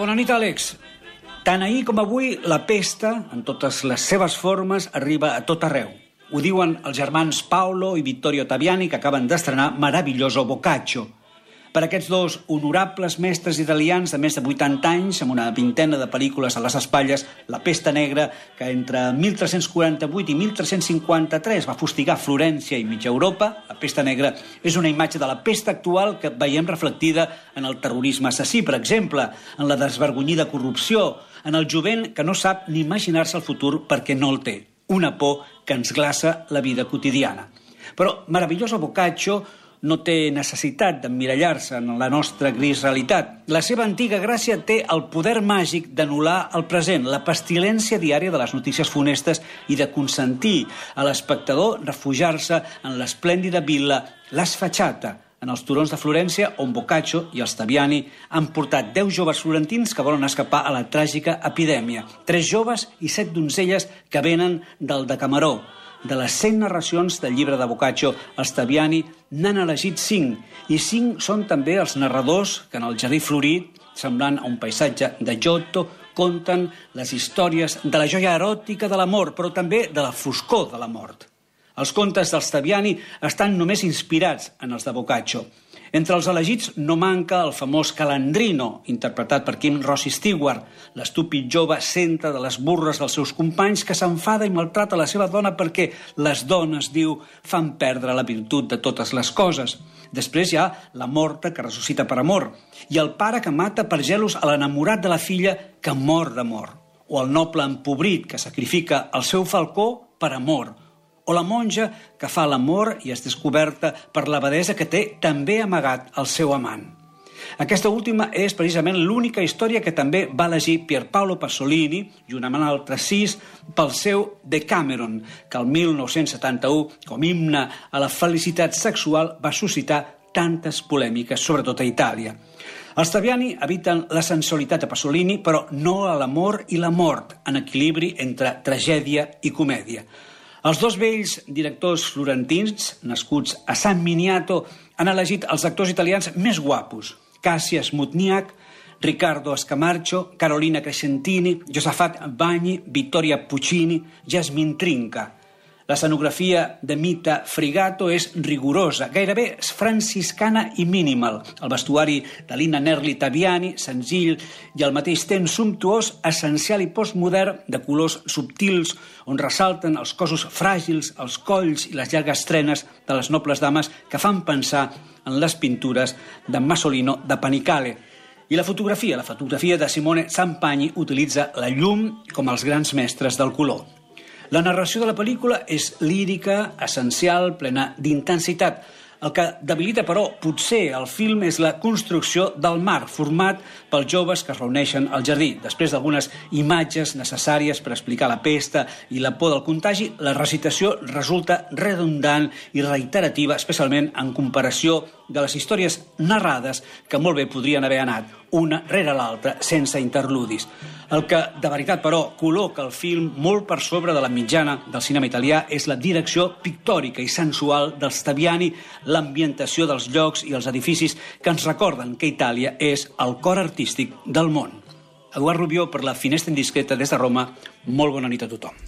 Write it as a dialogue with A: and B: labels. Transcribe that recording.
A: bona nit, Àlex. Tant ahir com avui, la pesta, en totes les seves formes, arriba a tot arreu. Ho diuen els germans Paolo i Vittorio Taviani, que acaben d'estrenar Maravilloso Boccaccio. Per aquests dos honorables mestres italians de més de 80 anys, amb una vintena de pel·lícules a les espatlles, La pesta negra, que entre 1348 i 1353 va fustigar Florència i mitja Europa, La pesta negra és una imatge de la pesta actual que veiem reflectida en el terrorisme assassí, per exemple, en la desvergonyida corrupció, en el jovent que no sap ni imaginar-se el futur perquè no el té. Una por que ens glaça la vida quotidiana. Però Maravilloso Boccaccio no té necessitat d'emmirallar-se en la nostra gris realitat. La seva antiga gràcia té el poder màgic d'anul·lar el present, la pestilència diària de les notícies funestes i de consentir a l'espectador refugiar-se en l'esplèndida vila La Sfacciata, en els turons de Florència, on Boccaccio i els Taviani han portat 10 joves florentins que volen escapar a la tràgica epidèmia. Tres joves i set donzelles que venen del Decameró, de les 100 narracions del llibre de Boccaccio, els Taviani n'han elegit 5, i 5 són també els narradors que en el jardí florit, semblant a un paisatge de Giotto, conten les històries de la joia eròtica de l'amor, però també de la foscor de la mort. Els contes dels Taviani estan només inspirats en els de Boccaccio. Entre els elegits no manca el famós Calandrino, interpretat per Kim Rossi Stewart, l'estúpid jove centre de les burres dels seus companys que s'enfada i maltrata la seva dona perquè les dones, diu, fan perdre la virtut de totes les coses. Després hi ha la morta que ressuscita per amor i el pare que mata per gelos a l'enamorat de la filla que mor d'amor o el noble empobrit que sacrifica el seu falcó per amor o la monja que fa l'amor i és descoberta per l'abadesa que té també amagat el seu amant. Aquesta última és precisament l'única història que també va elegir Pierpaolo Pasolini, juntament amb altres sis, pel seu Decameron, que el 1971, com himne a la felicitat sexual, va suscitar tantes polèmiques, sobretot a Itàlia. Els Taviani habiten la sensualitat de Pasolini, però no a l'amor i la mort, en equilibri entre tragèdia i comèdia. Els dos vells directors florentins, nascuts a San Miniato, han elegit els actors italians més guapos. Cassia Smutniak, Riccardo Escamarcho, Carolina Crescentini, Josafat Bagni, Vittoria Puccini, Jasmine Trinca – L'escenografia de Mita Frigato és rigorosa, gairebé franciscana i minimal. El vestuari de Lina Nerli Taviani, senzill i al mateix temps sumptuós, essencial i postmodern, de colors subtils, on ressalten els cossos fràgils, els colls i les llargues trenes de les nobles dames que fan pensar en les pintures de Masolino de Panicale. I la fotografia, la fotografia de Simone Zampagni utilitza la llum com els grans mestres del color. La narració de la pel·lícula és lírica, essencial, plena d'intensitat. El que debilita, però, potser el film és la construcció del mar, format pels joves que es reuneixen al jardí. Després d'algunes imatges necessàries per explicar la pesta i la por del contagi, la recitació resulta redundant i reiterativa, especialment en comparació de les històries narrades que molt bé podrien haver anat una rere l'altra, sense interludis. El que, de veritat, però, col·loca el film molt per sobre de la mitjana del cinema italià és la direcció pictòrica i sensual dels Taviani, l'ambientació dels llocs i els edificis que ens recorden que Itàlia és el cor artístic del món. Eduard Rubió per la Finestra Indiscreta des de Roma. Molt bona nit a tothom.